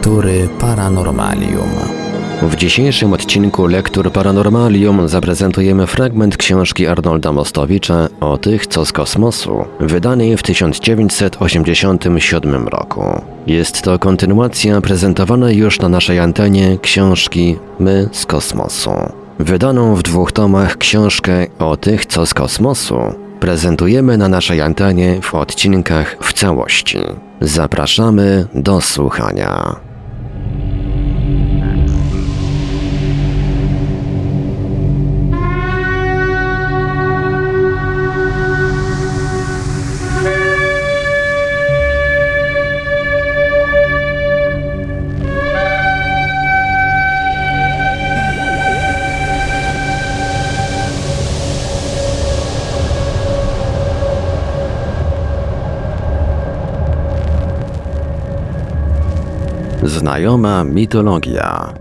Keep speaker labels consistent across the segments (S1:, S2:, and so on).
S1: Lektury Paranormalium.
S2: W dzisiejszym odcinku Lektur Paranormalium zaprezentujemy fragment książki Arnolda Mostowicza o tych, co z kosmosu, wydanej w 1987 roku. Jest to kontynuacja prezentowanej już na naszej antenie książki My z kosmosu. Wydaną w dwóch tomach książkę o tych, co z kosmosu prezentujemy na naszej antenie w odcinkach w całości. Zapraszamy do słuchania. Znajoma mitologia.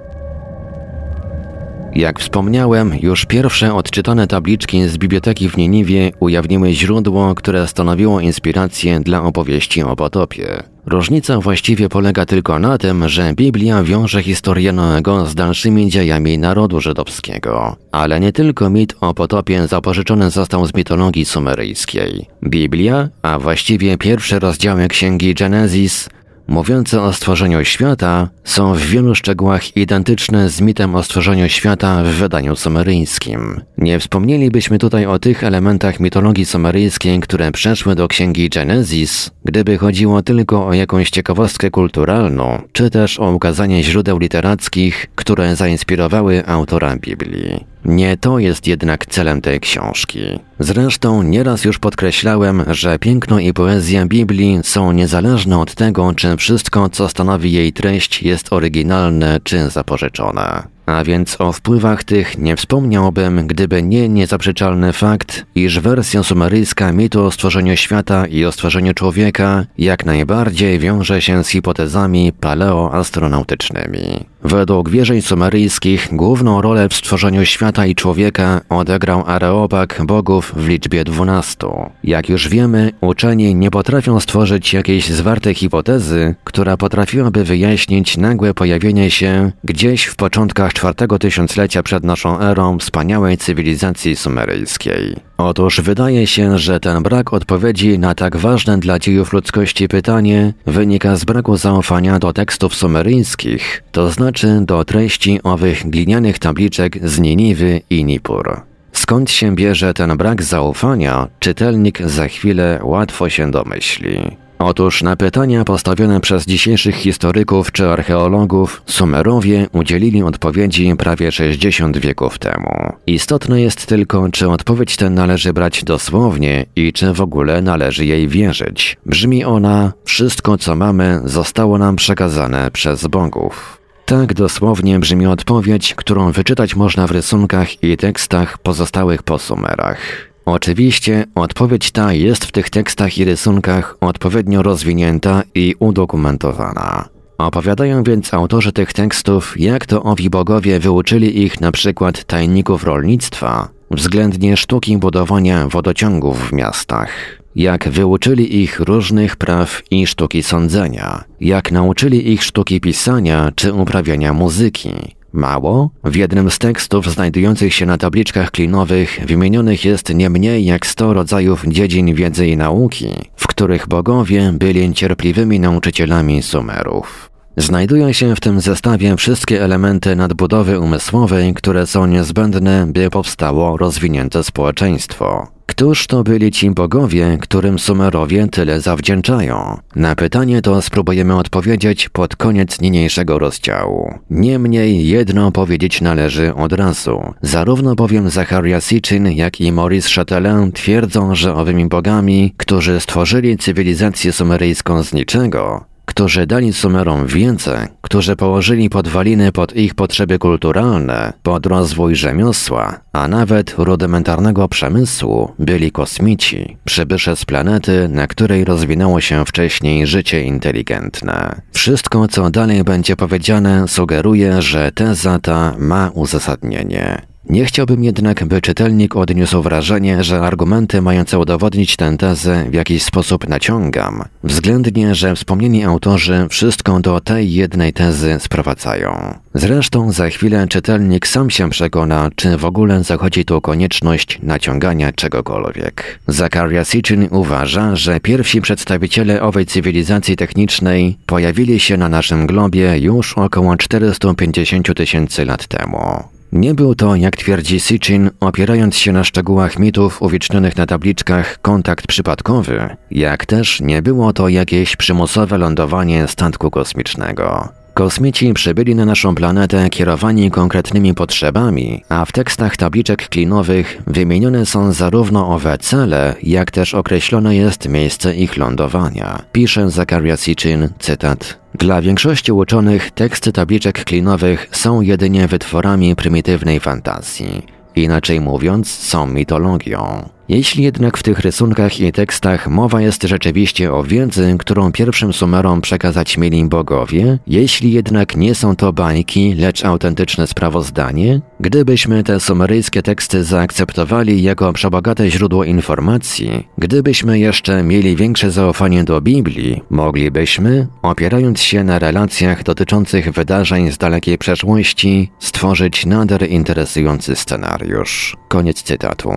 S2: Jak wspomniałem, już pierwsze odczytane tabliczki z biblioteki w Niniwie ujawniły źródło, które stanowiło inspirację dla opowieści o potopie. Różnica właściwie polega tylko na tym, że Biblia wiąże historię Noego z dalszymi dziejami narodu żydowskiego. Ale nie tylko mit o potopie zapożyczony został z mitologii sumeryjskiej. Biblia, a właściwie pierwsze rozdziały księgi Genesis, mówiące o stworzeniu świata, są w wielu szczegółach identyczne z mitem o stworzeniu świata w wydaniu sumeryjskim. Nie wspomnielibyśmy tutaj o tych elementach mitologii sumeryjskiej, które przeszły do księgi Genesis, gdyby chodziło tylko o jakąś ciekawostkę kulturalną, czy też o ukazanie źródeł literackich, które zainspirowały autora Biblii. Nie to jest jednak celem tej książki. Zresztą nieraz już podkreślałem, że piękno i poezja Biblii są niezależne od tego, czy wszystko, co stanowi jej treść, jest oryginalne czy zapożyczone. A więc o wpływach tych nie wspomniałbym, gdyby nie niezaprzeczalny fakt, iż wersja sumeryjska mitu o stworzeniu świata i o stworzeniu człowieka jak najbardziej wiąże się z hipotezami paleoastronautycznymi. Według wierzeń sumeryjskich główną rolę w stworzeniu świata i człowieka odegrał areopag bogów w liczbie dwunastu. Jak już wiemy, uczeni nie potrafią stworzyć jakiejś zwartej hipotezy, która potrafiłaby wyjaśnić nagłe pojawienie się gdzieś w początkach czwartego tysiąclecia przed naszą erą wspaniałej cywilizacji sumeryjskiej. Otóż wydaje się, że ten brak odpowiedzi na tak ważne dla dziejów ludzkości pytanie wynika z braku zaufania do tekstów sumeryjskich, to znaczy do treści owych glinianych tabliczek z Niniwy i Nippur. Skąd się bierze ten brak zaufania, czytelnik za chwilę łatwo się domyśli. Otóż na pytania postawione przez dzisiejszych historyków czy archeologów Sumerowie udzielili odpowiedzi prawie 60 wieków temu. Istotne jest tylko, czy odpowiedź tę należy brać dosłownie i czy w ogóle należy jej wierzyć. Brzmi ona: Wszystko co mamy zostało nam przekazane przez bogów. Tak dosłownie brzmi odpowiedź, którą wyczytać można w rysunkach i tekstach pozostałych po Sumerach. Oczywiście odpowiedź ta jest w tych tekstach i rysunkach odpowiednio rozwinięta i udokumentowana. Opowiadają więc autorzy tych tekstów, jak to owi bogowie wyuczyli ich na przykład tajników rolnictwa, względnie sztuki budowania wodociągów w miastach, jak wyuczyli ich różnych praw i sztuki sądzenia, jak nauczyli ich sztuki pisania czy uprawiania muzyki, Mało? W jednym z tekstów znajdujących się na tabliczkach klinowych wymienionych jest nie mniej jak 100 rodzajów dziedzin wiedzy i nauki, w których bogowie byli cierpliwymi nauczycielami Sumerów. Znajdują się w tym zestawie wszystkie elementy nadbudowy umysłowej, które są niezbędne, by powstało rozwinięte społeczeństwo. Któż to byli ci bogowie, którym Sumerowie tyle zawdzięczają? Na pytanie to spróbujemy odpowiedzieć pod koniec niniejszego rozdziału. Niemniej jedno powiedzieć należy od razu. Zarówno bowiem Zacharia Sitchin, jak i Maurice Chatelin twierdzą, że owymi bogami, którzy stworzyli cywilizację sumeryjską z niczego, którzy dali Sumerom więcej, którzy położyli podwaliny pod ich potrzeby kulturalne, pod rozwój rzemiosła, a nawet rudymentarnego przemysłu, byli kosmici, przybysze z planety, na której rozwinęło się wcześniej życie inteligentne. Wszystko, co dalej będzie powiedziane, sugeruje, że teza ta ma uzasadnienie. Nie chciałbym jednak, by czytelnik odniósł wrażenie, że argumenty mające udowodnić tę tezę w jakiś sposób naciągam, względnie, że wspomnieni autorzy wszystko do tej jednej tezy sprowadzają. Zresztą za chwilę czytelnik sam się przekona, czy w ogóle zachodzi tu konieczność naciągania czegokolwiek. Zakaria Sitchin uważa, że pierwsi przedstawiciele owej cywilizacji technicznej pojawili się na naszym globie już około 450 tysięcy lat temu. Nie był to, jak twierdzi Sitchin, opierając się na szczegółach mitów uwiecznionych na tabliczkach, kontakt przypadkowy, jak też nie było to jakieś przymusowe lądowanie statku kosmicznego. Kosmici przybyli na naszą planetę kierowani konkretnymi potrzebami, a w tekstach tabliczek klinowych wymienione są zarówno owe cele, jak też określone jest miejsce ich lądowania. Pisze Zakaria Sitchin, cytat. Dla większości uczonych teksty tabliczek klinowych są jedynie wytworami prymitywnej fantazji. Inaczej mówiąc, są mitologią. Jeśli jednak w tych rysunkach i tekstach mowa jest rzeczywiście o wiedzy, którą pierwszym Sumerom przekazać mieli bogowie, jeśli jednak nie są to bajki, lecz autentyczne sprawozdanie, gdybyśmy te sumeryjskie teksty zaakceptowali jako przebogate źródło informacji, gdybyśmy jeszcze mieli większe zaufanie do Biblii, moglibyśmy, opierając się na relacjach dotyczących wydarzeń z dalekiej przeszłości, stworzyć nader interesujący scenariusz. Koniec cytatu.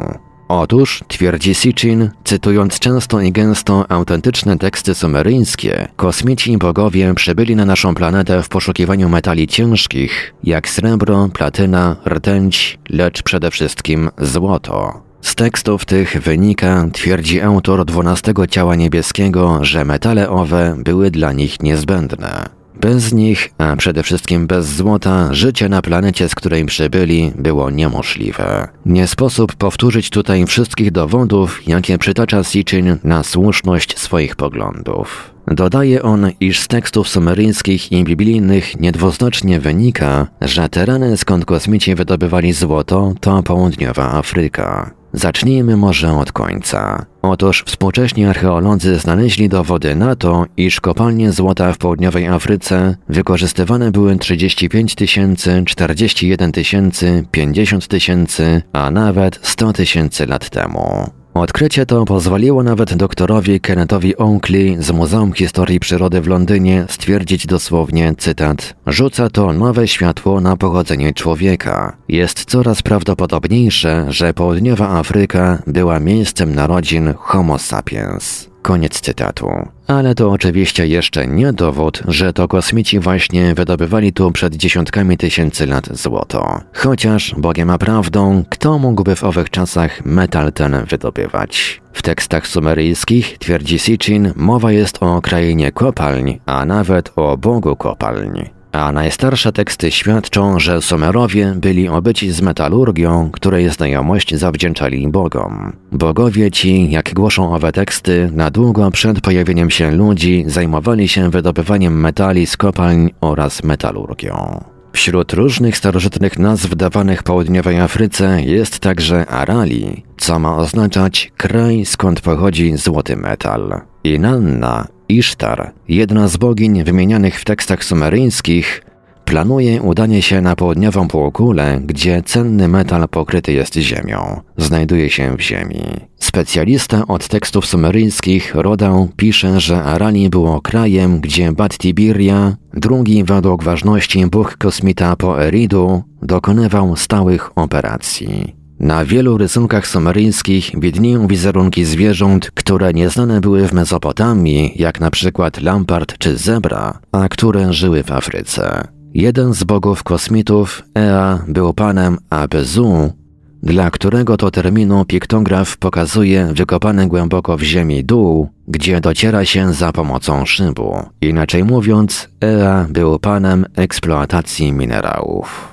S2: Otóż, twierdzi Sitchin, cytując często i gęsto autentyczne teksty sumeryjskie, kosmici i bogowie przybyli na naszą planetę w poszukiwaniu metali ciężkich, jak srebro, platyna, rtęć, lecz przede wszystkim złoto. Z tekstów tych wynika, twierdzi autor dwunastego ciała niebieskiego, że metale owe były dla nich niezbędne. Bez nich, a przede wszystkim bez złota, życie na planecie, z której przybyli, było niemożliwe. Nie sposób powtórzyć tutaj wszystkich dowodów, jakie przytacza Sitchin na słuszność swoich poglądów. Dodaje on, iż z tekstów sumeryjskich i biblijnych niedwuznacznie wynika, że tereny skąd kosmici wydobywali złoto to południowa Afryka. Zacznijmy może od końca. Otóż współcześni archeolodzy znaleźli dowody na to, iż kopalnie złota w południowej Afryce wykorzystywane były 35 tysięcy, 41 tysięcy, 50 tysięcy, a nawet 100 tysięcy lat temu. Odkrycie to pozwoliło nawet doktorowi Kennethowi Oakley z Muzeum Historii Przyrody w Londynie stwierdzić dosłownie, cytat, rzuca to nowe światło na pochodzenie człowieka. Jest coraz prawdopodobniejsze, że południowa Afryka była miejscem narodzin Homo sapiens. Koniec cytatu. Ale to oczywiście jeszcze nie dowód, że to kosmici właśnie wydobywali tu przed dziesiątkami tysięcy lat złoto. Chociaż, Bogiem a prawdą, kto mógłby w owych czasach metal ten wydobywać? W tekstach sumeryjskich, twierdzi Sitchin, mowa jest o krainie kopalń, a nawet o Bogu kopalń a najstarsze teksty świadczą, że Sumerowie byli obyci z metalurgią, której znajomość zawdzięczali bogom. Bogowie ci, jak głoszą owe teksty, na długo przed pojawieniem się ludzi zajmowali się wydobywaniem metali z kopalń oraz metalurgią. Wśród różnych starożytnych nazw dawanych południowej Afryce jest także Arali, co ma oznaczać kraj skąd pochodzi złoty metal. Inanna Isztar, jedna z bogiń wymienianych w tekstach sumeryjskich, planuje udanie się na południową półkulę, gdzie cenny metal pokryty jest ziemią. Znajduje się w ziemi. Specjalista od tekstów sumeryjskich Rodał pisze, że Arali było krajem, gdzie Bat-Tibiria, drugi według ważności bóg kosmita po Eridu, dokonywał stałych operacji. Na wielu rysunkach sumeryjskich widnieją wizerunki zwierząt, które nieznane były w Mezopotamii, jak na przykład lampart czy zebra, a które żyły w Afryce. Jeden z bogów kosmitów, Ea, był panem Abezu, dla którego to terminu piktograf pokazuje wykopany głęboko w ziemi dół, gdzie dociera się za pomocą szybu. Inaczej mówiąc, Ea był panem eksploatacji minerałów.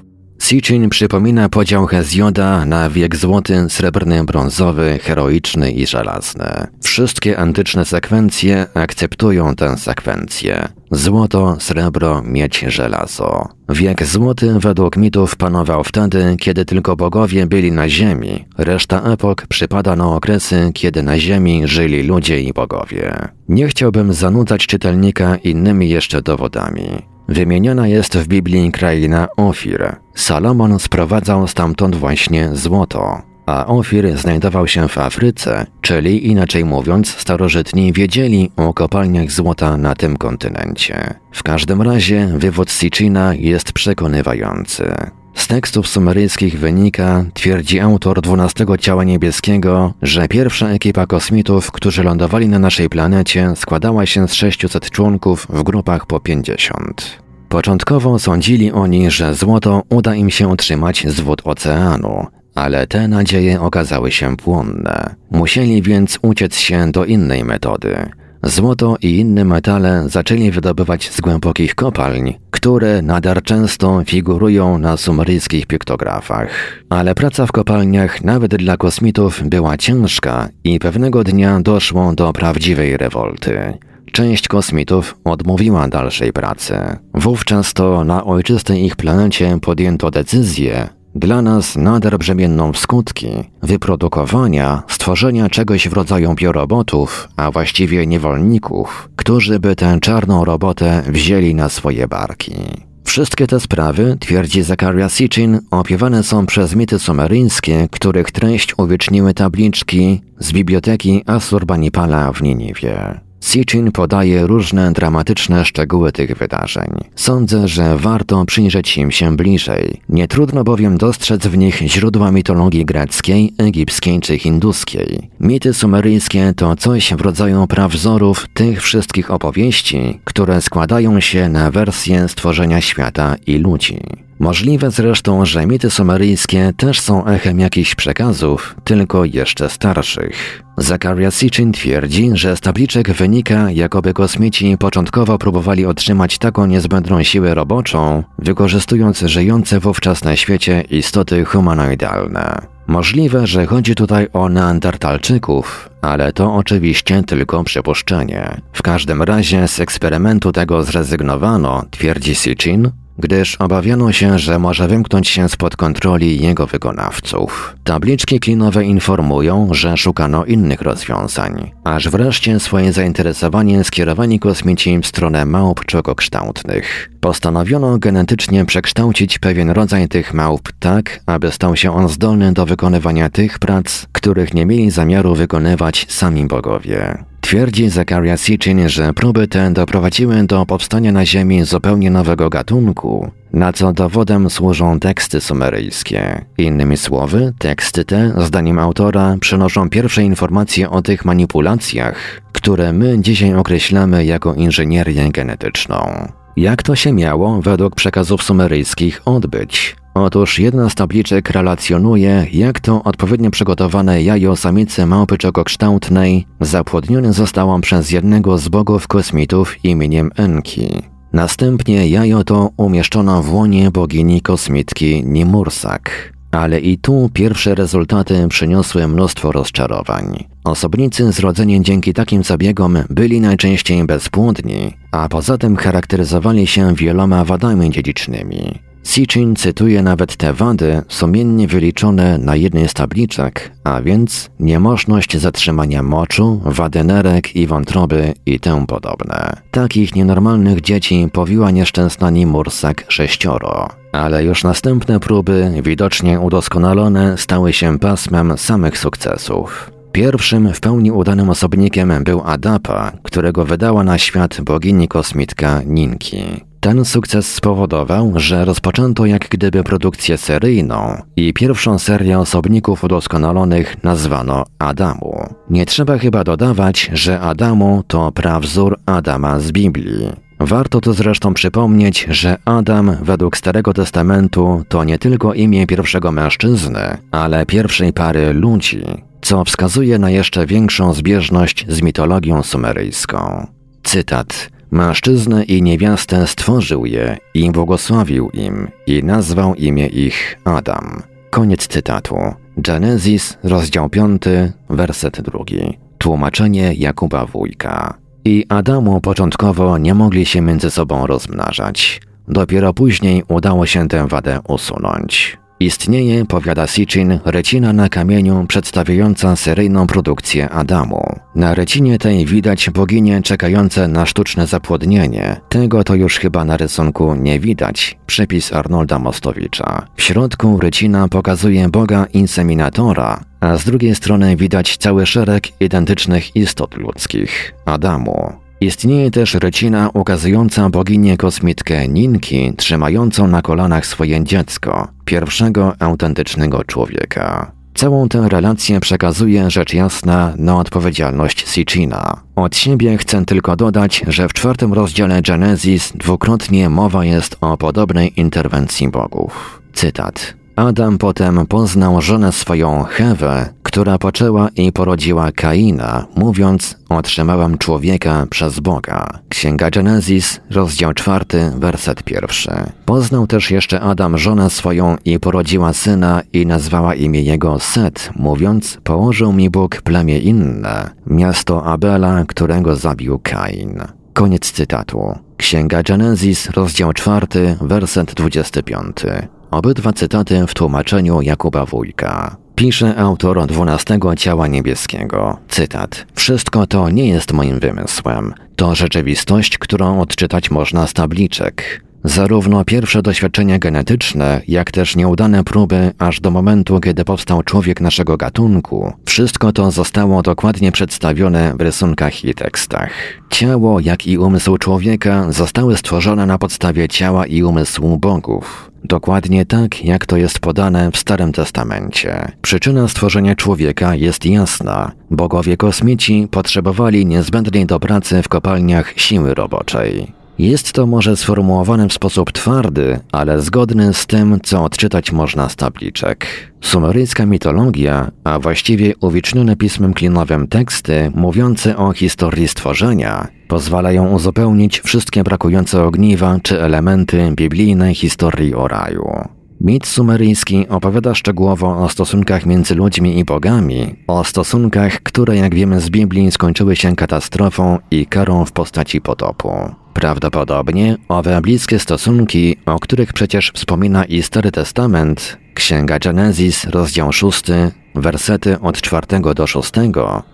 S2: Sitchin przypomina podział Hezjoda na wiek złoty, srebrny, brązowy, heroiczny i żelazny. Wszystkie antyczne sekwencje akceptują tę sekwencję. Złoto, srebro, miedź, żelazo. Wiek złoty według mitów panował wtedy, kiedy tylko bogowie byli na ziemi. Reszta epok przypada na okresy, kiedy na ziemi żyli ludzie i bogowie. Nie chciałbym zanudzać czytelnika innymi jeszcze dowodami. Wymieniona jest w Biblii kraina Ofir. Salomon sprowadzał stamtąd właśnie złoto, a Ofir znajdował się w Afryce, czyli inaczej mówiąc, starożytni wiedzieli o kopalniach złota na tym kontynencie. W każdym razie wywód Sitchina jest przekonywający. Z tekstów sumeryjskich wynika, twierdzi autor dwunastego ciała niebieskiego, że pierwsza ekipa kosmitów, którzy lądowali na naszej planecie, składała się z 600 członków w grupach po 50. Początkowo sądzili oni, że złoto uda im się utrzymać z wód oceanu, ale te nadzieje okazały się płonne. Musieli więc uciec się do innej metody. Złoto i inne metale zaczęli wydobywać z głębokich kopalń, które nadal często figurują na sumeryjskich piktografach. Ale praca w kopalniach nawet dla kosmitów była ciężka i pewnego dnia doszło do prawdziwej rewolty. Część kosmitów odmówiła dalszej pracy. Wówczas to na ojczystej ich planecie podjęto decyzję, dla nas nader brzemienną w skutki wyprodukowania, stworzenia czegoś w rodzaju biorobotów, a właściwie niewolników, którzy by tę czarną robotę wzięli na swoje barki. Wszystkie te sprawy, twierdzi Zakaria Sitchin, opiewane są przez mity sumeryjskie, których treść uwieczniły tabliczki z biblioteki Asurbanipala w Niniwie. Sitchin podaje różne dramatyczne szczegóły tych wydarzeń. Sądzę, że warto przyjrzeć im się bliżej. Nie trudno bowiem dostrzec w nich źródła mitologii greckiej, egipskiej czy hinduskiej. Mity sumeryjskie to coś w rodzaju prawzorów tych wszystkich opowieści, które składają się na wersję stworzenia świata i ludzi. Możliwe zresztą, że mity sumeryjskie też są echem jakichś przekazów, tylko jeszcze starszych. Zakaria Sitchin twierdzi, że z tabliczek wynika, jakoby kosmici początkowo próbowali otrzymać taką niezbędną siłę roboczą, wykorzystując żyjące wówczas na świecie istoty humanoidalne. Możliwe, że chodzi tutaj o neandertalczyków, ale to oczywiście tylko przypuszczenie. W każdym razie z eksperymentu tego zrezygnowano, twierdzi Sitchin, gdyż obawiano się, że może wymknąć się spod kontroli jego wykonawców. Tabliczki klinowe informują, że szukano innych rozwiązań, aż wreszcie swoje zainteresowanie skierowani kosmici w stronę małp czokokształtnych. Postanowiono genetycznie przekształcić pewien rodzaj tych małp tak, aby stał się on zdolny do wykonywania tych prac, których nie mieli zamiaru wykonywać sami bogowie. Twierdzi Zakaria Sitchin, że próby te doprowadziły do powstania na Ziemi zupełnie nowego gatunku, na co dowodem służą teksty sumeryjskie. Innymi słowy, teksty te, zdaniem autora, przynoszą pierwsze informacje o tych manipulacjach, które my dzisiaj określamy jako inżynierię genetyczną. Jak to się miało według przekazów sumeryjskich odbyć? Otóż jedna z tabliczek relacjonuje, jak to odpowiednio przygotowane jajo samicy małpy czokokształtnej zapłodnione zostało przez jednego z bogów kosmitów imieniem Enki. Następnie jajo to umieszczono w łonie bogini kosmitki Nimursak. Ale i tu pierwsze rezultaty przyniosły mnóstwo rozczarowań. Osobnicy zrodzeni dzięki takim zabiegom byli najczęściej bezpłodni, a poza tym charakteryzowali się wieloma wadami dziedzicznymi. Sitchin cytuje nawet te wady sumiennie wyliczone na jednej z tabliczek, a więc niemożność zatrzymania moczu, wady nerek i wątroby i tym podobne. Takich nienormalnych dzieci powiła nieszczęsna Nimursak sześcioro. Ale już następne próby, widocznie udoskonalone, stały się pasmem samych sukcesów. Pierwszym w pełni udanym osobnikiem był Adapa, którego wydała na świat bogini kosmitka Ninki. Ten sukces spowodował, że rozpoczęto jak gdyby produkcję seryjną i pierwszą serię osobników udoskonalonych nazwano Adamu. Nie trzeba chyba dodawać, że Adamu to prawzór Adama z Biblii. Warto tu zresztą przypomnieć, że Adam według Starego Testamentu to nie tylko imię pierwszego mężczyzny, ale pierwszej pary ludzi, co wskazuje na jeszcze większą zbieżność z mitologią sumeryjską. Cytat. Mężczyznę i niewiastę stworzył je i błogosławił im i nazwał imię ich Adam. Koniec cytatu. Genesis, rozdział 5, werset 2. Tłumaczenie Jakuba Wójka. I Adamu początkowo nie mogli się między sobą rozmnażać. Dopiero później udało się tę wadę usunąć. Istnieje, powiada Sitchin, recina na kamieniu przedstawiająca seryjną produkcję Adamu. Na recinie tej widać boginię czekające na sztuczne zapłodnienie. Tego to już chyba na rysunku nie widać. Przepis Arnolda Mostowicza. W środku recina pokazuje boga inseminatora, a z drugiej strony widać cały szereg identycznych istot ludzkich Adamu. Istnieje też rycina ukazująca boginię kosmitkę Ninki, trzymającą na kolanach swoje dziecko, pierwszego autentycznego człowieka. Całą tę relację przekazuje rzecz jasna na odpowiedzialność Sitchina. Od siebie chcę tylko dodać, że w czwartym rozdziale Genesis dwukrotnie mowa jest o podobnej interwencji bogów. Cytat. Adam potem poznał żonę swoją Hewę, która poczęła i porodziła Kaina, mówiąc: Otrzymałam człowieka przez Boga. Księga Genesis, rozdział czwarty, werset pierwszy. Poznał też jeszcze Adam żonę swoją i porodziła syna i nazwała imię jego Set, mówiąc: Położył mi Bóg plemię inne, miasto Abela, którego zabił Kain. Koniec cytatu. Księga Genesis, rozdział czwarty, werset dwudziesty piąty. Obydwa cytaty w tłumaczeniu Jakuba Wójka. Pisze autor dwunastego ciała niebieskiego. Cytat. Wszystko to nie jest moim wymysłem. To rzeczywistość, którą odczytać można z tabliczek. Zarówno pierwsze doświadczenia genetyczne, jak też nieudane próby aż do momentu, kiedy powstał człowiek naszego gatunku, wszystko to zostało dokładnie przedstawione w rysunkach i tekstach. Ciało, jak i umysł człowieka zostały stworzone na podstawie ciała i umysłu bogów. Dokładnie tak, jak to jest podane w Starym Testamencie. Przyczyna stworzenia człowieka jest jasna. Bogowie kosmici potrzebowali niezbędnej do pracy w kopalniach siły roboczej. Jest to może sformułowane w sposób twardy, ale zgodny z tym, co odczytać można z tabliczek. Sumeryjska mitologia, a właściwie uwiecznione pismem klinowym teksty mówiące o historii stworzenia, pozwalają uzupełnić wszystkie brakujące ogniwa czy elementy biblijnej historii o raju. Mit sumeryjski opowiada szczegółowo o stosunkach między ludźmi i bogami, o stosunkach, które jak wiemy z Biblii skończyły się katastrofą i karą w postaci potopu. Prawdopodobnie owe bliskie stosunki, o których przecież wspomina i Stary Testament, Księga Genesis, rozdział 6, wersety od 4 do 6,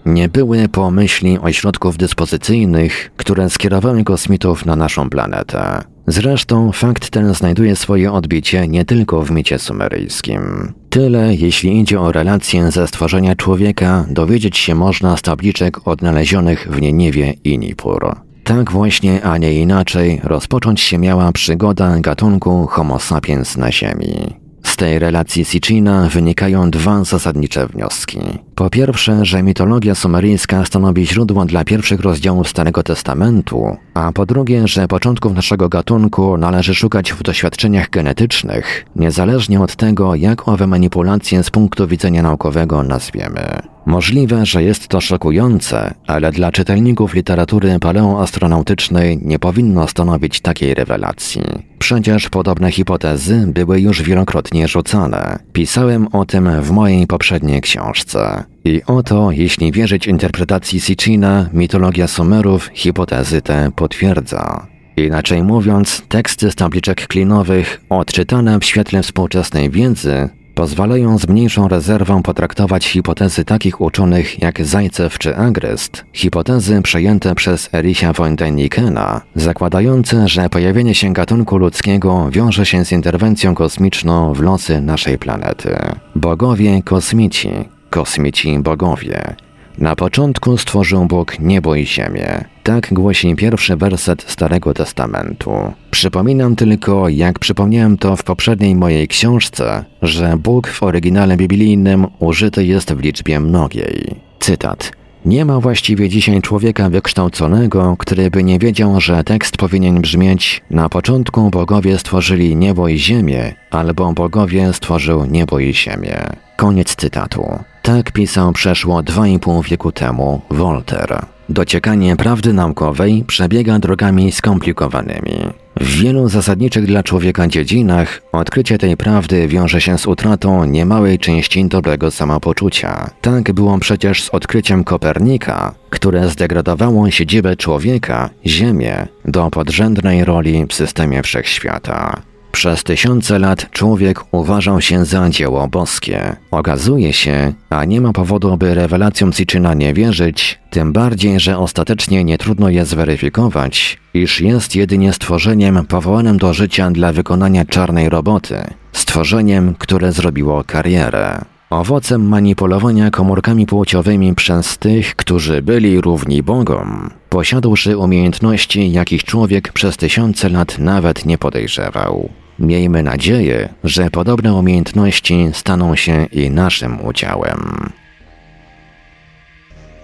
S2: nie były pomyśli ośrodków dyspozycyjnych, które skierowały kosmitów na naszą planetę. Zresztą fakt ten znajduje swoje odbicie nie tylko w micie sumeryjskim. Tyle, jeśli idzie o relację ze stworzenia człowieka, dowiedzieć się można z tabliczek odnalezionych w Nieniwie i Nippur. Tak właśnie, a nie inaczej, rozpocząć się miała przygoda gatunku Homo sapiens na Ziemi. Z tej relacji Sitchina wynikają dwa zasadnicze wnioski. Po pierwsze, że mitologia sumeryjska stanowi źródło dla pierwszych rozdziałów Starego Testamentu, a po drugie, że początków naszego gatunku należy szukać w doświadczeniach genetycznych, niezależnie od tego, jak owe manipulacje z punktu widzenia naukowego nazwiemy. Możliwe, że jest to szokujące, ale dla czytelników literatury paleoastronautycznej nie powinno stanowić takiej rewelacji. Przecież podobne hipotezy były już wielokrotnie rzucane. Pisałem o tym w mojej poprzedniej książce. I oto, jeśli wierzyć interpretacji Sitchina, mitologia Sumerów hipotezy te potwierdza. Inaczej mówiąc, teksty z tabliczek klinowych, odczytane w świetle współczesnej wiedzy, pozwalają z mniejszą rezerwą potraktować hipotezy takich uczonych jak Zajcew czy Agrest, hipotezy przejęte przez Erisia von Dänikena, zakładające, że pojawienie się gatunku ludzkiego wiąże się z interwencją kosmiczną w losy naszej planety. Bogowie kosmici, kosmici bogowie. Na początku stworzył Bóg niebo i ziemię. Tak głosi pierwszy werset Starego Testamentu. Przypominam tylko, jak przypomniałem to w poprzedniej mojej książce, że Bóg w oryginale biblijnym użyty jest w liczbie mnogiej. Cytat. Nie ma właściwie dzisiaj człowieka wykształconego, który by nie wiedział, że tekst powinien brzmieć Na początku bogowie stworzyli niebo i ziemię, albo bogowie stworzył niebo i ziemię. Koniec cytatu. Tak pisał przeszło 2,5 wieku temu Voltaire. Dociekanie prawdy naukowej przebiega drogami skomplikowanymi. W wielu zasadniczych dla człowieka dziedzinach odkrycie tej prawdy wiąże się z utratą niemałej części dobrego samopoczucia. Tak było przecież z odkryciem Kopernika, które zdegradowało siedzibę człowieka, Ziemię, do podrzędnej roli w systemie wszechświata. Przez tysiące lat człowiek uważał się za dzieło boskie. Okazuje się, a nie ma powodu, by rewelacjom Sitchina nie wierzyć, tym bardziej, że ostatecznie nie trudno je zweryfikować, iż jest jedynie stworzeniem powołanym do życia dla wykonania czarnej roboty, stworzeniem, które zrobiło karierę. Owocem manipulowania komórkami płciowymi przez tych, którzy byli równi Bogom, posiadłszy umiejętności, jakich człowiek przez tysiące lat nawet nie podejrzewał. Miejmy nadzieję, że podobne umiejętności staną się i naszym udziałem.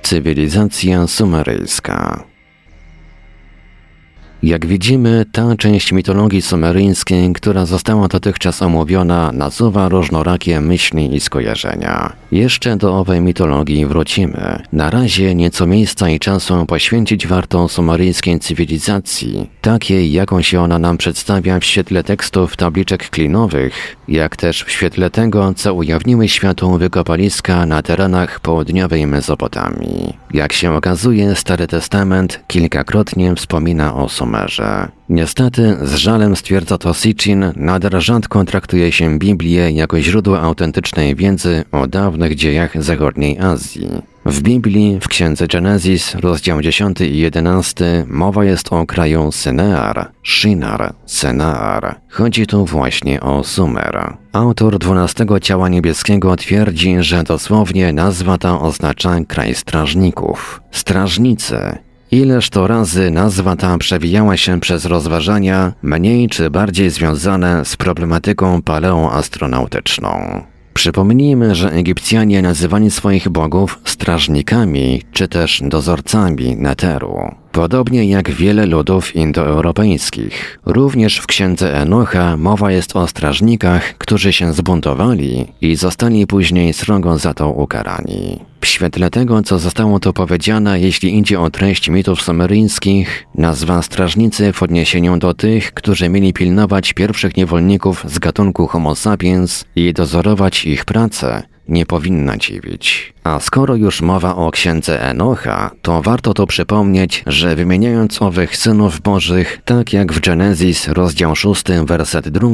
S2: Cywilizacja sumeryjska jak widzimy, ta część mitologii sumeryjskiej, która została dotychczas omówiona, nasuwa różnorakie myśli i skojarzenia. Jeszcze do owej mitologii wrócimy. Na razie nieco miejsca i czasu poświęcić warto sumeryjskiej cywilizacji, takiej jaką się ona nam przedstawia w świetle tekstów tabliczek klinowych, jak też w świetle tego, co ujawniły światu wykopaliska na terenach południowej Mezopotamii. Jak się okazuje, Stary Testament kilkakrotnie wspomina o Sumerii numerze. Niestety, z żalem stwierdza to Sitchin, nader rzadko traktuje się Biblię jako źródło autentycznej wiedzy o dawnych dziejach zachodniej Azji. W Biblii, w księdze Genesis, rozdział 10 i 11, mowa jest o kraju Synear, Shinar, Senar. Chodzi tu właśnie o Sumer. Autor dwunastego ciała niebieskiego twierdzi, że dosłownie nazwa ta oznacza kraj strażników. Strażnicy, Ileż to razy nazwa ta przewijała się przez rozważania, mniej czy bardziej związane z problematyką paleoastronautyczną. Przypomnijmy, że Egipcjanie nazywali swoich bogów strażnikami czy też dozorcami Neteru. Podobnie jak wiele ludów indoeuropejskich. Również w księdze Enocha mowa jest o strażnikach, którzy się zbuntowali i zostali później srogo za to ukarani. W świetle tego, co zostało tu powiedziane, jeśli idzie o treść mitów sumeryjskich, nazwa strażnicy w odniesieniu do tych, którzy mieli pilnować pierwszych niewolników z gatunku Homo sapiens i dozorować ich pracę, nie powinna dziwić. A skoro już mowa o księdze Enocha, to warto to przypomnieć, że wymieniając owych synów bożych, tak jak w Genesis rozdział 6 werset 2,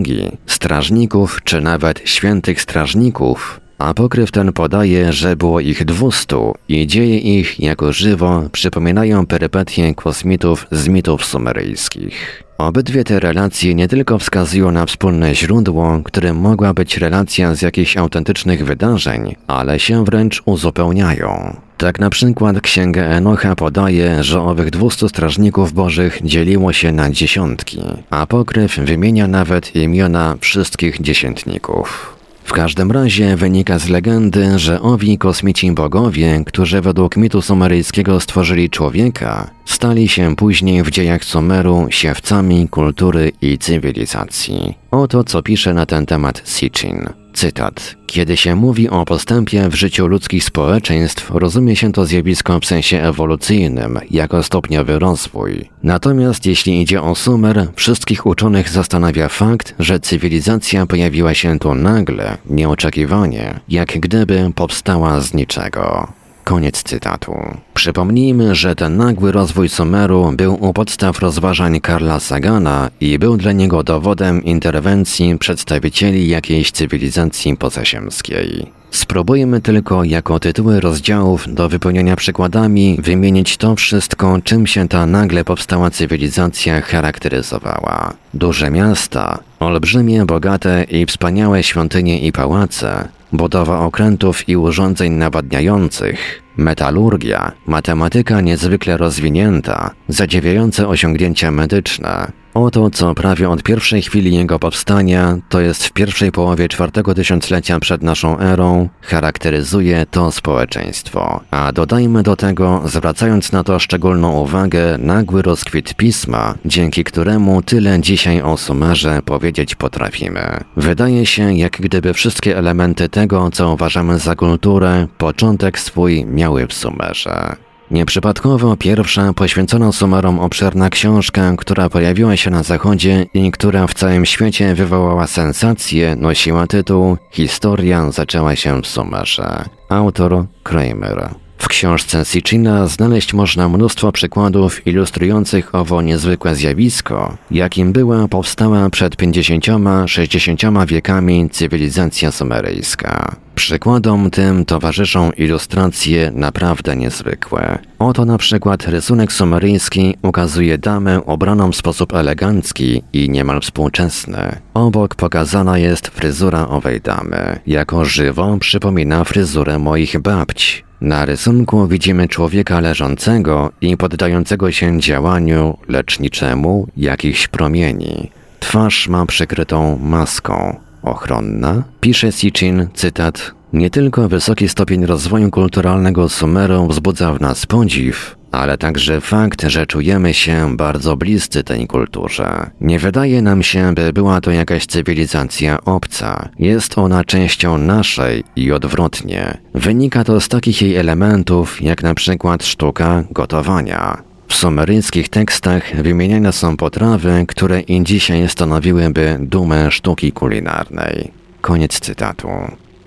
S2: strażników czy nawet świętych strażników, Apokryf ten podaje, że było ich dwustu i dzieje ich jako żywo przypominają perypetie kosmitów z mitów sumeryjskich. Obydwie te relacje nie tylko wskazują na wspólne źródło, którym mogła być relacja z jakichś autentycznych wydarzeń, ale się wręcz uzupełniają. Tak na przykład Księga Enocha podaje, że owych dwustu strażników bożych dzieliło się na dziesiątki. Apokryf wymienia nawet imiona wszystkich dziesiętników. W każdym razie wynika z legendy, że owi kosmici bogowie, którzy według mitu sumeryjskiego stworzyli człowieka, stali się później w dziejach Sumeru siewcami kultury i cywilizacji. Oto co pisze na ten temat Sitchin. Cytat. Kiedy się mówi o postępie w życiu ludzkich społeczeństw, rozumie się to zjawisko w sensie ewolucyjnym, jako stopniowy rozwój. Natomiast jeśli idzie o Sumer, wszystkich uczonych zastanawia fakt, że cywilizacja pojawiła się tu nagle, nieoczekiwanie, jak gdyby powstała z niczego. Koniec cytatu. Przypomnijmy, że ten nagły rozwój Sumeru był u podstaw rozważań Karla Sagana i był dla niego dowodem interwencji przedstawicieli jakiejś cywilizacji pozaziemskiej. Spróbujmy tylko jako tytuły rozdziałów do wypełnienia przykładami wymienić to wszystko, czym się ta nagle powstała cywilizacja charakteryzowała. Duże miasta, olbrzymie, bogate i wspaniałe świątynie i pałace, budowa okrętów i urządzeń nawadniających, metalurgia, matematyka niezwykle rozwinięta, zadziwiające osiągnięcia medyczne, Oto, co prawie od pierwszej chwili jego powstania, to jest w pierwszej połowie czwartego tysiąclecia przed naszą erą, charakteryzuje to społeczeństwo. A dodajmy do tego, zwracając na to szczególną uwagę, nagły rozkwit pisma, dzięki któremu tyle dzisiaj o Sumerze powiedzieć potrafimy. Wydaje się, jak gdyby wszystkie elementy tego, co uważamy za kulturę, początek swój miały w Sumerze. Nieprzypadkowo pierwsza poświęcona Sumerom obszerna książka, która pojawiła się na zachodzie i która w całym świecie wywołała sensację, nosiła tytuł Historia zaczęła się w Sumerze. Autor Kramer. W książce Sitchina znaleźć można mnóstwo przykładów ilustrujących owo niezwykłe zjawisko, jakim była powstała przed 50-60 wiekami cywilizacja sumeryjska. Przykładom tym towarzyszą ilustracje naprawdę niezwykłe. Oto na przykład rysunek sumeryjski ukazuje damę ubraną w sposób elegancki i niemal współczesny. Obok pokazana jest fryzura owej damy. Jako żywo przypomina fryzurę moich babci. Na rysunku widzimy człowieka leżącego i poddającego się działaniu leczniczemu jakichś promieni. Twarz ma przykrytą maską. Ochronna? Pisze Sitchin, cytat, nie tylko wysoki stopień rozwoju kulturalnego Sumeru wzbudza w nas podziw, ale także fakt, że czujemy się bardzo bliscy tej kulturze. Nie wydaje nam się, by była to jakaś cywilizacja obca. Jest ona częścią naszej i odwrotnie. Wynika to z takich jej elementów, jak na przykład sztuka gotowania. W sumeryjskich tekstach wymieniane są potrawy, które i dzisiaj stanowiłyby dumę sztuki kulinarnej. Koniec cytatu.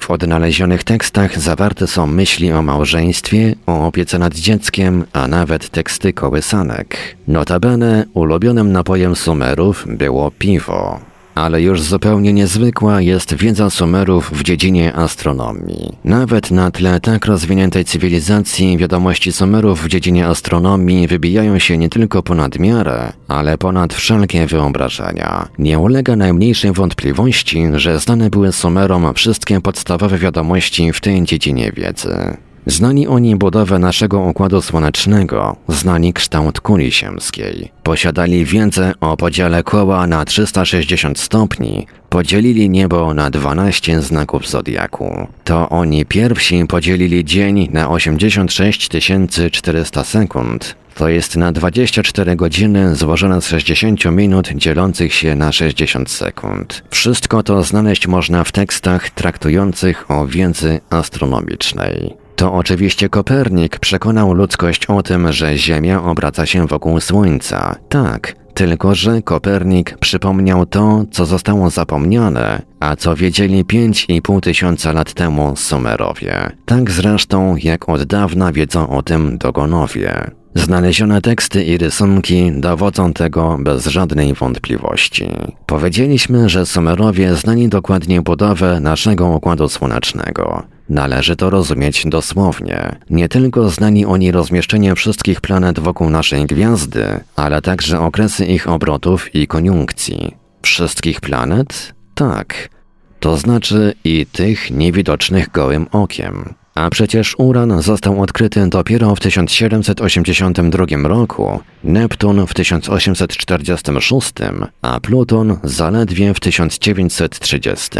S2: W odnalezionych tekstach zawarte są myśli o małżeństwie, o opiece nad dzieckiem, a nawet teksty kołysanek. Notabene ulubionym napojem Sumerów było piwo ale już zupełnie niezwykła jest wiedza Sumerów w dziedzinie astronomii. Nawet na tle tak rozwiniętej cywilizacji wiadomości Sumerów w dziedzinie astronomii wybijają się nie tylko ponad miarę, ale ponad wszelkie wyobrażenia. Nie ulega najmniejszej wątpliwości, że znane były Sumerom wszystkie podstawowe wiadomości w tej dziedzinie wiedzy. Znani oni budowę naszego Układu Słonecznego, znani kształt kuli ziemskiej. Posiadali wiedzę o podziale koła na 360 stopni, podzielili niebo na 12 znaków zodiaku. To oni pierwsi podzielili dzień na 86 400 sekund, to jest na 24 godziny złożone z 60 minut dzielących się na 60 sekund. Wszystko to znaleźć można w tekstach traktujących o wiedzy astronomicznej. To oczywiście Kopernik przekonał ludzkość o tym, że Ziemia obraca się wokół Słońca. Tak, tylko że Kopernik przypomniał to, co zostało zapomniane, a co wiedzieli 5,5 tysiąca lat temu Sumerowie. Tak zresztą, jak od dawna wiedzą o tym Dogonowie. Znalezione teksty i rysunki dowodzą tego bez żadnej wątpliwości. Powiedzieliśmy, że Sumerowie znali dokładnie budowę naszego Układu Słonecznego. Należy to rozumieć dosłownie. Nie tylko znali oni rozmieszczenie wszystkich planet wokół naszej gwiazdy, ale także okresy ich obrotów i koniunkcji. Wszystkich planet? Tak. To znaczy i tych niewidocznych gołym okiem. A przecież Uran został odkryty dopiero w 1782 roku, Neptun w 1846, a Pluton zaledwie w 1930.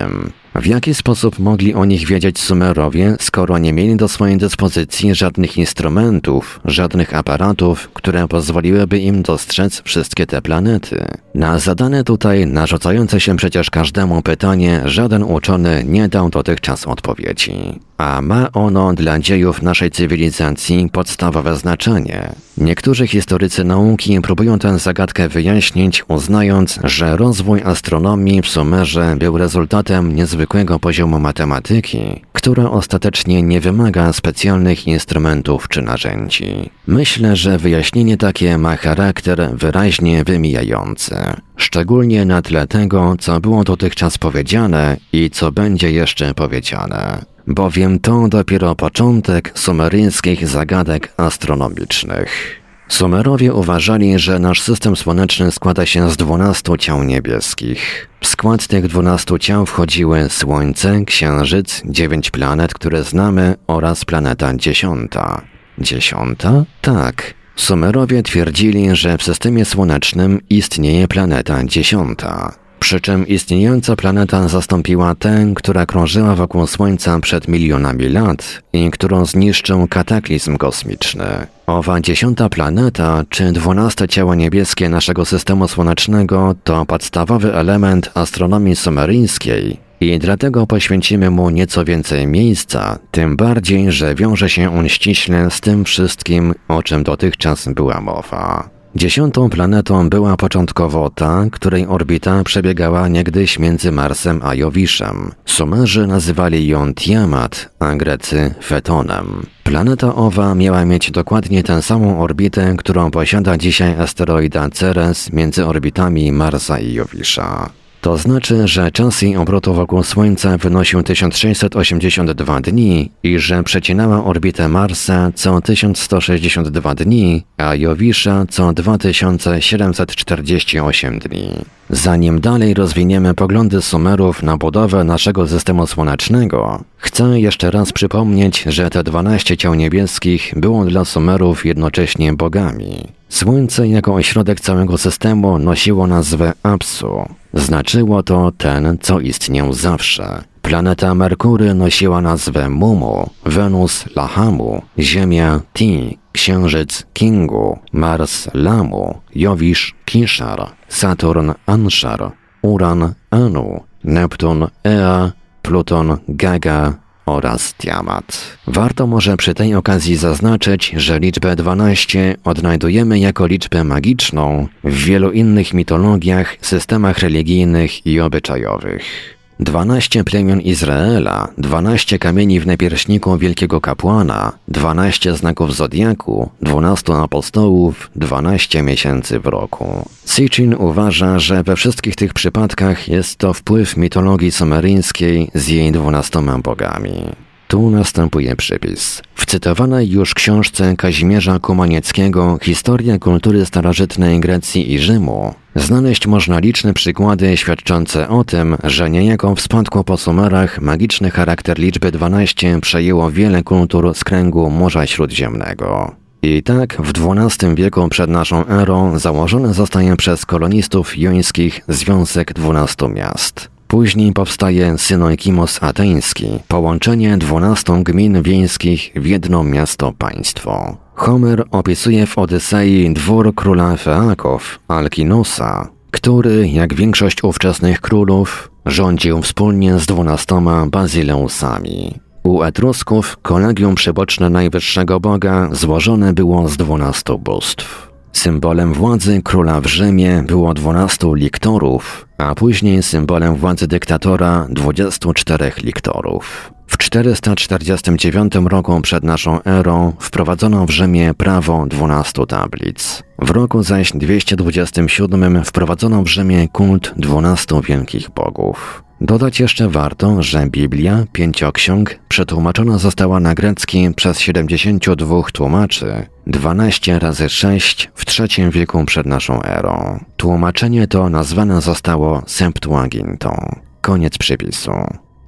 S2: W jaki sposób mogli o nich wiedzieć Sumerowie, skoro nie mieli do swojej dyspozycji żadnych instrumentów, żadnych aparatów, które pozwoliłyby im dostrzec wszystkie te planety? Na zadane tutaj narzucające się przecież każdemu pytanie żaden uczony nie dał dotychczas odpowiedzi. A ma ono dla dziejów naszej cywilizacji podstawowe znaczenie. Niektórzy historycy nauki próbują tę zagadkę wyjaśnić, uznając, że rozwój astronomii w Sumerze był rezultatem niezwykłego poziomu matematyki, która ostatecznie nie wymaga specjalnych instrumentów czy narzędzi. Myślę, że wyjaśnienie takie ma charakter wyraźnie wymijający, szczególnie na tle tego, co było dotychczas powiedziane i co będzie jeszcze powiedziane bowiem to dopiero początek sumeryjskich zagadek astronomicznych. Sumerowie uważali, że nasz system słoneczny składa się z dwunastu ciał niebieskich. W skład tych dwunastu ciał wchodziły Słońce, Księżyc, dziewięć planet, które znamy oraz planeta dziesiąta. Dziesiąta? Tak. Sumerowie twierdzili, że w systemie słonecznym istnieje planeta dziesiąta. Przy czym istniejąca planeta zastąpiła tę, która krążyła wokół Słońca przed milionami lat i którą zniszczył kataklizm kosmiczny. Owa dziesiąta planeta, czy dwunaste ciało niebieskie naszego systemu słonecznego, to podstawowy element astronomii sumeryjskiej i dlatego poświęcimy mu nieco więcej miejsca, tym bardziej, że wiąże się on ściśle z tym wszystkim, o czym dotychczas była mowa. Dziesiątą planetą była początkowo ta, której orbita przebiegała niegdyś między Marsem a Jowiszem. Sumerzy nazywali ją Tiamat, a Grecy Fetonem. Planeta owa miała mieć dokładnie tę samą orbitę, którą posiada dzisiaj asteroida Ceres między orbitami Marsa i Jowisza. To znaczy, że czas jej obrotu wokół Słońca wynosił 1682 dni i że przecinała orbitę Marsa co 1162 dni, a Jowisza co 2748 dni. Zanim dalej rozwiniemy poglądy Sumerów na budowę naszego systemu słonecznego, chcę jeszcze raz przypomnieć, że te 12 ciał niebieskich było dla Sumerów jednocześnie bogami. Słońce jako ośrodek całego systemu nosiło nazwę Apsu. Znaczyło to ten, co istniał zawsze. Planeta Merkury nosiła nazwę Mumu, Wenus Lahamu, Ziemia Ti, Księżyc Kingu, Mars Lamu, Jowisz Kishar, Saturn Anshar, Uran Anu, Neptun Ea, Pluton Gaga, oraz Tiamat. Warto może przy tej okazji zaznaczyć, że liczbę 12 odnajdujemy jako liczbę magiczną w wielu innych mitologiach, systemach religijnych i obyczajowych. Dwanaście plemion Izraela, dwanaście kamieni w napierśniku wielkiego kapłana, dwanaście znaków zodiaku, dwunastu apostołów, dwanaście miesięcy w roku. Sitchin uważa, że we wszystkich tych przypadkach jest to wpływ mitologii sumeryjskiej z jej dwunastoma bogami. Tu następuje przypis. W cytowanej już książce Kazimierza Kumanieckiego Historia kultury starożytnej Grecji i Rzymu znaleźć można liczne przykłady świadczące o tym, że niejako w spadku po Sumerach magiczny charakter liczby 12 przejęło wiele kultur z kręgu Morza Śródziemnego. I tak w XII wieku przed naszą erą założony zostaje przez kolonistów jońskich Związek Dwunastu Miast. Później powstaje Synoikimos Ateński, połączenie dwunastu gmin wiejskich w jedno miasto-państwo. Homer opisuje w Odysei dwór króla Feaków, Alkinosa, który, jak większość ówczesnych królów, rządził wspólnie z dwunastoma bazileusami. U Etrusków kolegium przyboczne najwyższego boga złożone było z dwunastu bóstw. Symbolem władzy króla w Rzymie było 12 liktorów, a później symbolem władzy dyktatora 24 liktorów. W 449 roku przed naszą erą wprowadzono w Rzymie prawo 12 tablic. W roku zaś 227 wprowadzono w Rzymie kult 12 wielkich bogów. Dodać jeszcze warto, że Biblia, pięcioksiąg, przetłumaczona została na grecki przez 72 tłumaczy, 12 razy 6 w III wieku przed naszą erą. Tłumaczenie to nazwane zostało Septuagintą. Koniec przypisu.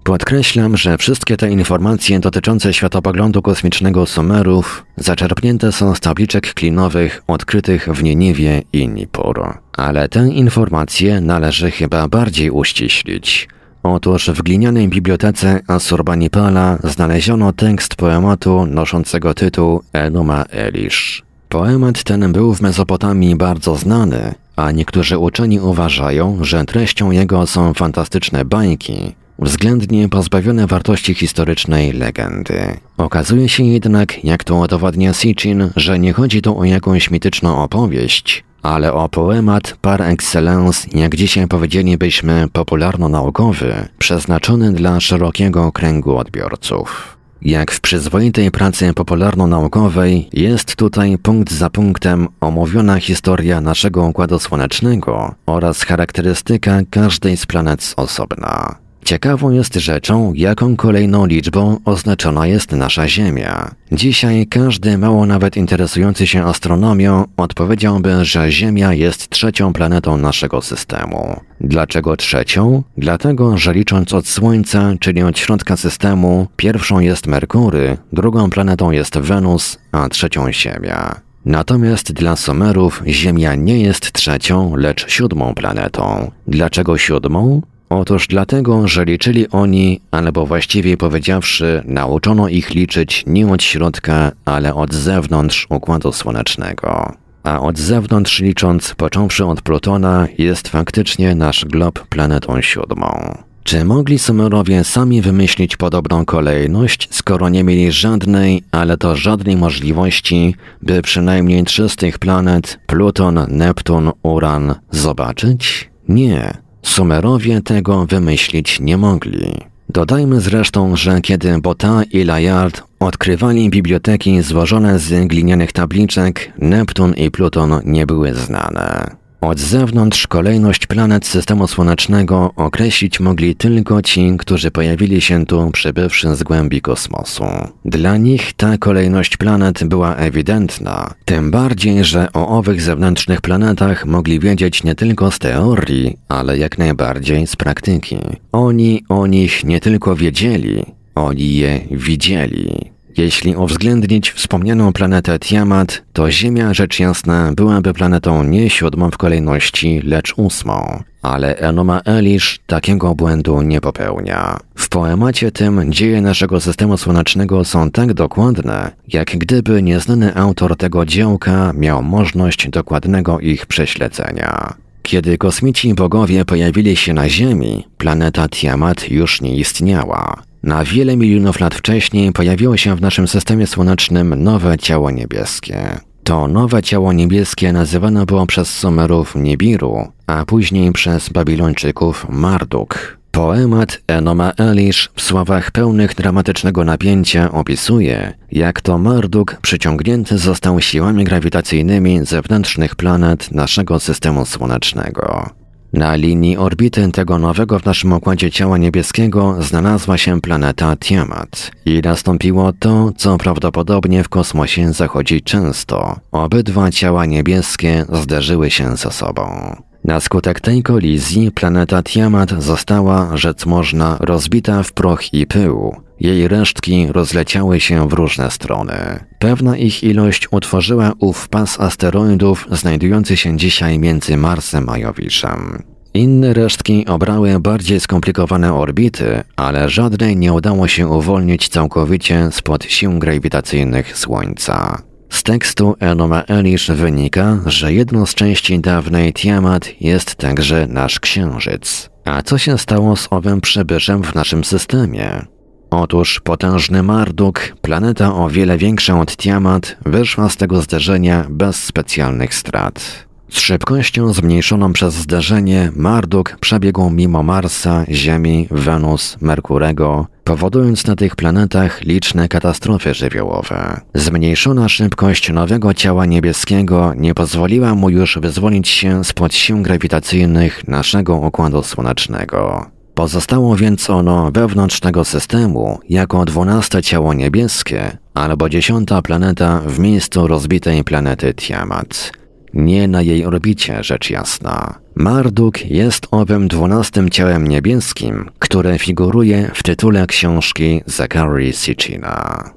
S2: Podkreślam, że wszystkie te informacje dotyczące światopoglądu kosmicznego Sumerów zaczerpnięte są z tabliczek klinowych odkrytych w Nieniwie i Nippur. Ale te informacje należy chyba bardziej uściślić. Otóż w glinianej bibliotece Asurbanipala znaleziono tekst poematu noszącego tytuł Enuma Elish. Poemat ten był w Mezopotamii bardzo znany, a niektórzy uczeni uważają, że treścią jego są fantastyczne bajki, względnie pozbawione wartości historycznej legendy. Okazuje się jednak, jak to udowadnia Sitchin, że nie chodzi tu o jakąś mityczną opowieść, ale o poemat par excellence, jak dzisiaj powiedzielibyśmy popularno-naukowy, przeznaczony dla szerokiego kręgu odbiorców. Jak w przyzwoitej pracy popularno-naukowej, jest tutaj punkt za punktem omówiona historia naszego Układu Słonecznego oraz charakterystyka każdej z planet z osobna. Ciekawą jest rzeczą, jaką kolejną liczbą oznaczona jest nasza Ziemia. Dzisiaj każdy mało nawet interesujący się astronomią odpowiedziałby, że Ziemia jest trzecią planetą naszego systemu. Dlaczego trzecią? Dlatego, że licząc od Słońca, czyli od środka systemu, pierwszą jest Merkury, drugą planetą jest Wenus, a trzecią Ziemia. Natomiast dla Sumerów Ziemia nie jest trzecią, lecz siódmą planetą. Dlaczego siódmą? Otóż dlatego, że liczyli oni, albo właściwie powiedziawszy, nauczono ich liczyć nie od środka, ale od zewnątrz Układu Słonecznego. A od zewnątrz licząc, począwszy od Plutona, jest faktycznie nasz glob planetą siódmą. Czy mogli Sumerowie sami wymyślić podobną kolejność, skoro nie mieli żadnej, ale to żadnej możliwości, by przynajmniej trzy z tych planet Pluton, Neptun, Uran zobaczyć? Nie. Sumerowie tego wymyślić nie mogli. Dodajmy zresztą, że kiedy Bota i Layard odkrywali biblioteki złożone z glinianych tabliczek, Neptun i Pluton nie były znane. Od zewnątrz kolejność planet systemu słonecznego określić mogli tylko ci, którzy pojawili się tu przybywszy z głębi kosmosu. Dla nich ta kolejność planet była ewidentna, tym bardziej, że o owych zewnętrznych planetach mogli wiedzieć nie tylko z teorii, ale jak najbardziej z praktyki. Oni o nich nie tylko wiedzieli, oni je widzieli. Jeśli uwzględnić wspomnianą planetę Tiamat, to Ziemia rzecz jasna byłaby planetą nie siódmą w kolejności, lecz ósmą. Ale Enoma Elish takiego błędu nie popełnia. W poemacie tym dzieje naszego systemu słonecznego są tak dokładne, jak gdyby nieznany autor tego dziełka miał możliwość dokładnego ich prześledzenia. Kiedy kosmici bogowie pojawili się na Ziemi, planeta Tiamat już nie istniała. Na wiele milionów lat wcześniej pojawiło się w naszym systemie słonecznym nowe ciało niebieskie. To nowe ciało niebieskie nazywane było przez Sumerów Nibiru, a później przez Babilończyków Marduk. Poemat Enoma Elish w słowach pełnych dramatycznego napięcia opisuje, jak to Marduk przyciągnięty został siłami grawitacyjnymi zewnętrznych planet naszego systemu słonecznego. Na linii orbity tego nowego w naszym układzie ciała niebieskiego znalazła się planeta Tiamat i nastąpiło to, co prawdopodobnie w kosmosie zachodzi często. Obydwa ciała niebieskie zderzyły się ze sobą. Na skutek tej kolizji planeta Tiamat została, rzec można, rozbita w proch i pył. Jej resztki rozleciały się w różne strony. Pewna ich ilość utworzyła ów pas asteroidów znajdujący się dzisiaj między Marsem a Jowiszem. Inne resztki obrały bardziej skomplikowane orbity, ale żadnej nie udało się uwolnić całkowicie spod sił grawitacyjnych Słońca. Z tekstu Enoma Elish wynika, że jedną z części dawnej Tiamat jest także nasz Księżyc. A co się stało z owym przybyszem w naszym systemie? Otóż potężny Marduk, planeta o wiele większa od Tiamat, wyszła z tego zderzenia bez specjalnych strat. Z szybkością zmniejszoną przez zderzenie Marduk przebiegł mimo Marsa, Ziemi, Wenus, Merkurego, powodując na tych planetach liczne katastrofy żywiołowe. Zmniejszona szybkość nowego ciała niebieskiego nie pozwoliła mu już wyzwolić się spod sił grawitacyjnych naszego Układu Słonecznego. Pozostało więc ono wewnątrz tego systemu jako dwunaste ciało niebieskie albo dziesiąta planeta w miejscu rozbitej planety Tiamat. Nie na jej orbicie, rzecz jasna. Marduk jest owym dwunastym ciałem niebieskim, które figuruje w tytule książki Zachary Sitchina.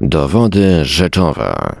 S2: Dowody rzeczowe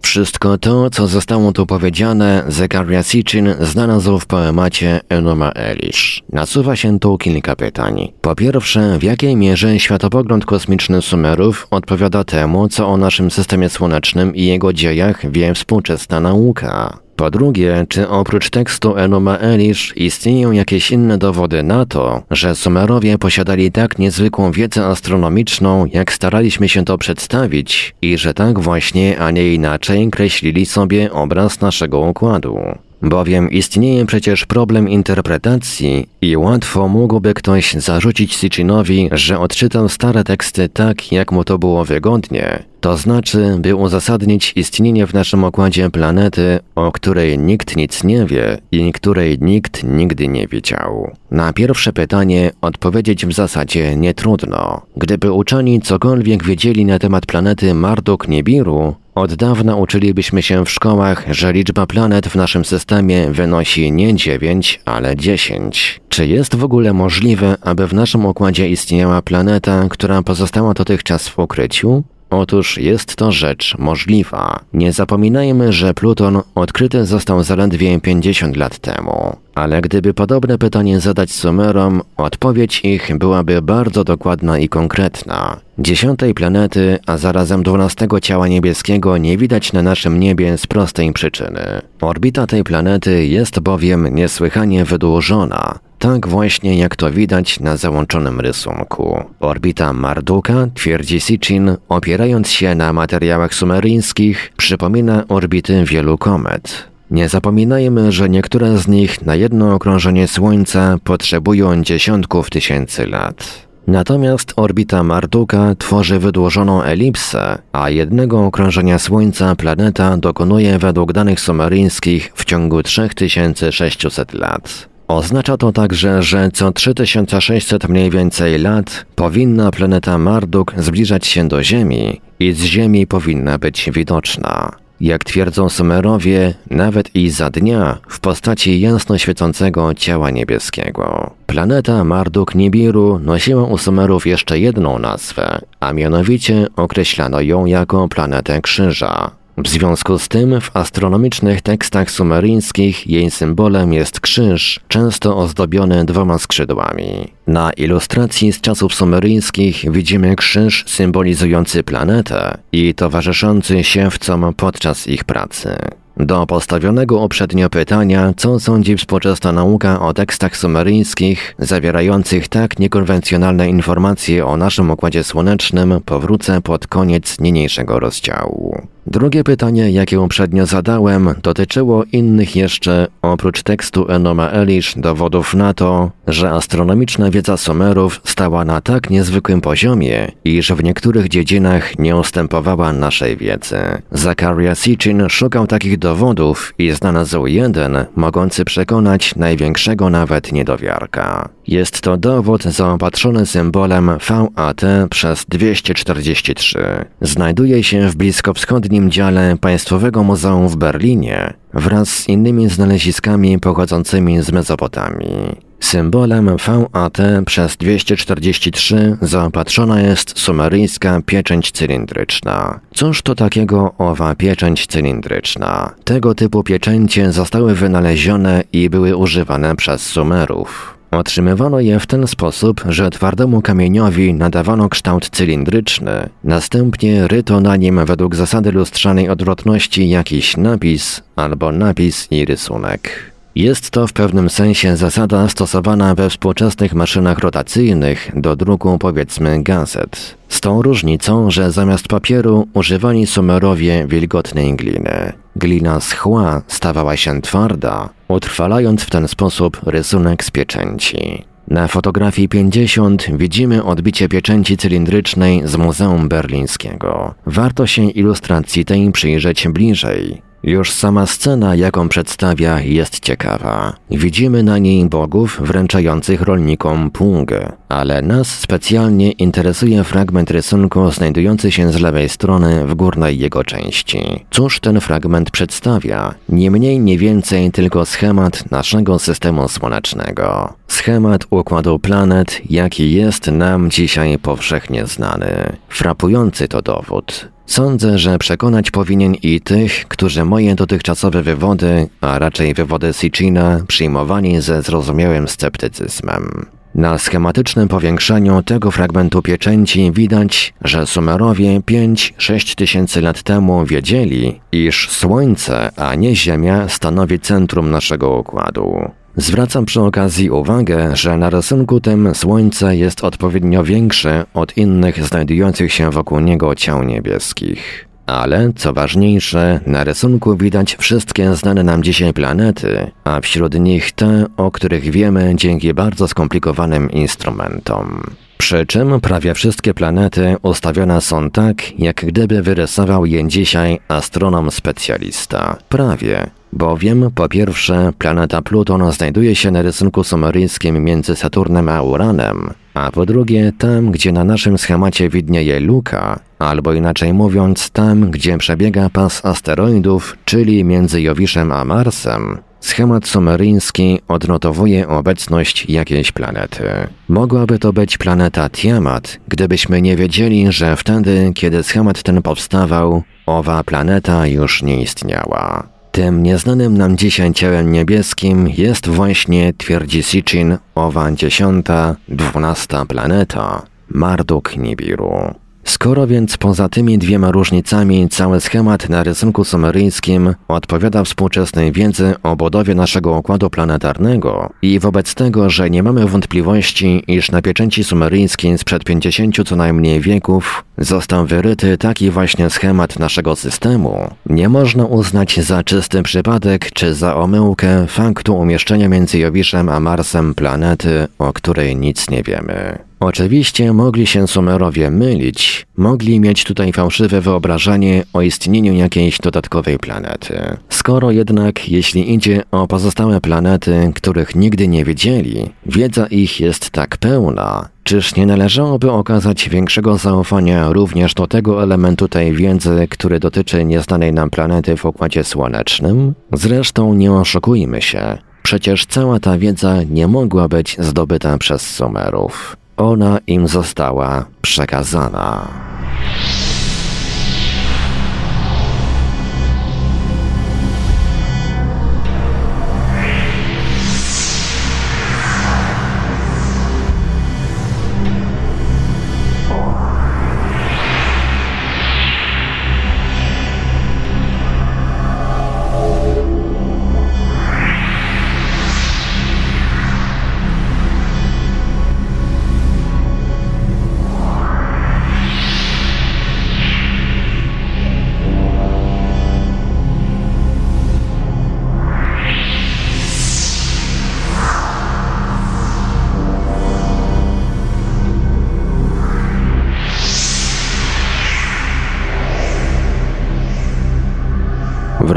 S2: wszystko to, co zostało tu powiedziane, Zekaria Sitchin znalazł w poemacie Enoma Elish. Nasuwa się tu kilka pytań. Po pierwsze, w jakiej mierze światopogląd kosmiczny Sumerów odpowiada temu, co o naszym systemie słonecznym i jego dziejach wie współczesna nauka? Po drugie, czy oprócz tekstu Enuma Elish istnieją jakieś inne dowody na to, że Sumerowie posiadali tak niezwykłą wiedzę astronomiczną, jak staraliśmy się to przedstawić i że tak właśnie, a nie inaczej kreślili sobie obraz naszego układu? Bowiem istnieje przecież problem interpretacji i łatwo mógłby ktoś zarzucić Sitchinowi, że odczytał stare teksty tak, jak mu to było wygodnie, to znaczy, by uzasadnić istnienie w naszym układzie planety, o której nikt nic nie wie i której nikt nigdy nie widział. Na pierwsze pytanie odpowiedzieć w zasadzie nie trudno. Gdyby uczeni cokolwiek wiedzieli na temat planety Marduk Nibiru, od dawna uczylibyśmy się w szkołach, że liczba planet w naszym systemie wynosi nie 9, ale 10. Czy jest w ogóle możliwe, aby w naszym układzie istniała planeta, która pozostała dotychczas w ukryciu? Otóż jest to rzecz możliwa. Nie zapominajmy, że Pluton odkryty został zaledwie 50 lat temu. Ale gdyby podobne pytanie zadać Sumerom, odpowiedź ich byłaby bardzo dokładna i konkretna. Dziesiątej planety, a zarazem dwunastego ciała niebieskiego nie widać na naszym niebie z prostej przyczyny. Orbita tej planety jest bowiem niesłychanie wydłużona, tak właśnie jak to widać na załączonym rysunku. Orbita Marduka, twierdzi Sitchin, opierając się na materiałach sumeryjskich, przypomina orbity wielu komet. Nie zapominajmy, że niektóre z nich na jedno okrążenie Słońca potrzebują dziesiątków tysięcy lat. Natomiast orbita Marduka tworzy wydłużoną elipsę, a jednego okrążenia Słońca planeta dokonuje według danych sumeryjskich w ciągu 3600 lat. Oznacza to także, że co 3600 mniej więcej lat powinna planeta Marduk zbliżać się do Ziemi i z Ziemi powinna być widoczna. Jak twierdzą Sumerowie, nawet i za dnia w postaci jasno świecącego ciała niebieskiego. Planeta Marduk Nibiru nosiła u Sumerów jeszcze jedną nazwę, a mianowicie określano ją jako planetę Krzyża. W związku z tym w astronomicznych tekstach sumeryjskich jej symbolem jest krzyż, często ozdobiony dwoma skrzydłami. Na ilustracji z czasów sumeryjskich widzimy krzyż symbolizujący planetę i towarzyszący siewcom podczas ich pracy. Do postawionego uprzednio pytania, co sądzi współczesna nauka o tekstach sumeryjskich zawierających tak niekonwencjonalne informacje o naszym Układzie Słonecznym, powrócę pod koniec niniejszego rozdziału. Drugie pytanie, jakie uprzednio zadałem, dotyczyło innych jeszcze, oprócz tekstu Enoma Elish, dowodów na to, że astronomiczna wiedza Sumerów stała na tak niezwykłym poziomie, iż w niektórych dziedzinach nie ustępowała naszej wiedzy. Zakaria Sitchin szukał takich dowodów i znalazł jeden, mogący przekonać największego nawet niedowiarka. Jest to dowód zaopatrzony symbolem VAT przez 243. Znajduje się w bliskowschodnim dziale Państwowego Muzeum w Berlinie wraz z innymi znaleziskami pochodzącymi z Mezopotamii. Symbolem VAT przez 243 zaopatrzona jest sumeryjska pieczęć cylindryczna. Cóż to takiego owa pieczęć cylindryczna? Tego typu pieczęcie zostały wynalezione i były używane przez Sumerów. Otrzymywano je w ten sposób, że twardemu kamieniowi nadawano kształt cylindryczny, następnie ryto na nim według zasady lustrzanej odwrotności jakiś napis albo napis i rysunek. Jest to w pewnym sensie zasada stosowana we współczesnych maszynach rotacyjnych do druku powiedzmy gazet. Z tą różnicą, że zamiast papieru używali Sumerowie wilgotnej gliny. Glina schła stawała się twarda, utrwalając w ten sposób rysunek z pieczęci. Na fotografii 50 widzimy odbicie pieczęci cylindrycznej z Muzeum Berlińskiego. Warto się ilustracji tej przyjrzeć bliżej. Już sama scena, jaką przedstawia, jest ciekawa. Widzimy na niej bogów wręczających rolnikom pungę, ale nas specjalnie interesuje fragment rysunku znajdujący się z lewej strony w górnej jego części. Cóż ten fragment przedstawia? Nie mniej, nie więcej tylko schemat naszego systemu słonecznego. Schemat układu planet, jaki jest nam dzisiaj powszechnie znany. Frapujący to dowód. Sądzę, że przekonać powinien i tych, którzy moje dotychczasowe wywody, a raczej wywody Sitchina, przyjmowali ze zrozumiałym sceptycyzmem. Na schematycznym powiększeniu tego fragmentu pieczęci widać, że Sumerowie 5-6 tysięcy lat temu wiedzieli, iż Słońce, a nie Ziemia stanowi centrum naszego układu. Zwracam przy okazji uwagę, że na rysunku tym Słońce jest odpowiednio większe od innych znajdujących się wokół niego ciał niebieskich. Ale, co ważniejsze, na rysunku widać wszystkie znane nam dzisiaj planety, a wśród nich te, o których wiemy dzięki bardzo skomplikowanym instrumentom. Przy czym prawie wszystkie planety ustawione są tak, jak gdyby wyrysował je dzisiaj astronom specjalista. Prawie, Bowiem, po pierwsze, planeta Pluton znajduje się na rysunku sumeryjskim między Saturnem a Uranem, a po drugie, tam, gdzie na naszym schemacie widnieje luka, albo inaczej mówiąc, tam, gdzie przebiega pas asteroidów, czyli między Jowiszem a Marsem, Schemat sumeryjski odnotowuje obecność jakiejś planety. Mogłaby to być planeta Tiamat, gdybyśmy nie wiedzieli, że wtedy, kiedy schemat ten powstawał, owa planeta już nie istniała. Tym nieznanym nam dzisiaj ciałem niebieskim jest właśnie, twierdzi Sitchin, owa dziesiąta, dwunasta planeta, Marduk Nibiru. Skoro więc poza tymi dwiema różnicami cały schemat na rysunku sumeryjskim odpowiada współczesnej wiedzy o budowie naszego układu planetarnego i wobec tego, że nie mamy wątpliwości, iż na pieczęci sumeryjskiej sprzed 50 co najmniej wieków został wyryty taki właśnie schemat naszego systemu, nie można uznać za czysty przypadek czy za omyłkę faktu umieszczenia między Jowiszem a Marsem planety, o której nic nie wiemy. Oczywiście mogli się Sumerowie mylić, mogli mieć tutaj fałszywe wyobrażenie o istnieniu jakiejś dodatkowej planety. Skoro jednak, jeśli idzie o pozostałe planety, których nigdy nie widzieli, wiedza ich jest tak pełna, Czyż nie należałoby okazać większego zaufania również do tego elementu tej wiedzy, który dotyczy nieznanej nam planety w Układzie Słonecznym? Zresztą nie oszukujmy się, przecież cała ta wiedza nie mogła być zdobyta przez Sumerów ona im została przekazana.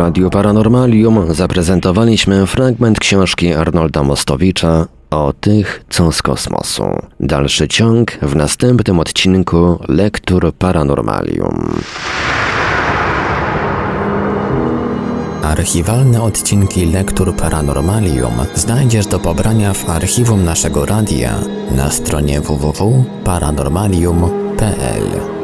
S2: Radiu Paranormalium zaprezentowaliśmy fragment książki Arnolda Mostowicza o tych, co z kosmosu. Dalszy ciąg w następnym odcinku Lektur Paranormalium.
S1: Archiwalne odcinki Lektur Paranormalium znajdziesz do pobrania w archiwum naszego radia na stronie www.paranormalium.pl.